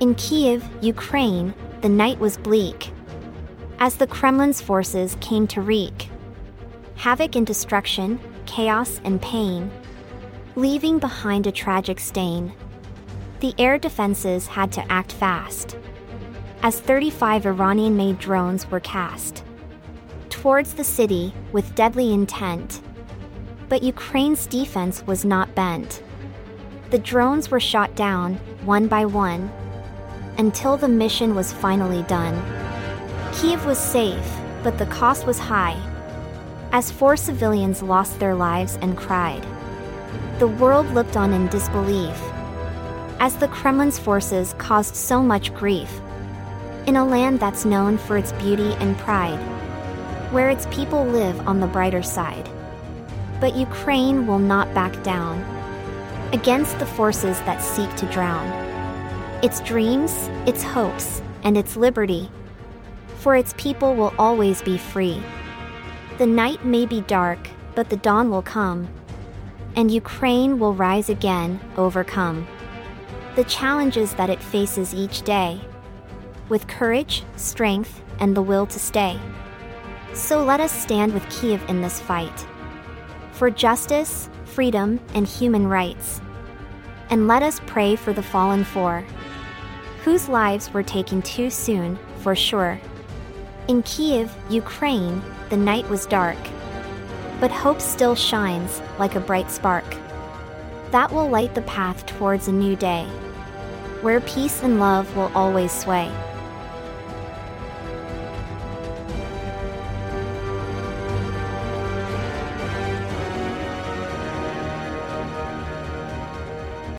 In Kyiv, Ukraine, the night was bleak. As the Kremlin's forces came to wreak havoc and destruction, chaos and pain, leaving behind a tragic stain. The air defenses had to act fast, as 35 Iranian made drones were cast towards the city with deadly intent. But Ukraine's defense was not bent. The drones were shot down, one by one, until the mission was finally done. Kyiv was safe, but the cost was high, as four civilians lost their lives and cried. The world looked on in disbelief, as the Kremlin's forces caused so much grief. In a land that's known for its beauty and pride, where its people live on the brighter side. But Ukraine will not back down against the forces that seek to drown its dreams, its hopes, and its liberty. For its people will always be free. The night may be dark, but the dawn will come, and Ukraine will rise again, overcome the challenges that it faces each day, with courage, strength, and the will to stay. So let us stand with Kyiv in this fight. For justice, freedom, and human rights. And let us pray for the fallen four, whose lives were taken too soon, for sure. In Kyiv, Ukraine, the night was dark. But hope still shines, like a bright spark. That will light the path towards a new day, where peace and love will always sway.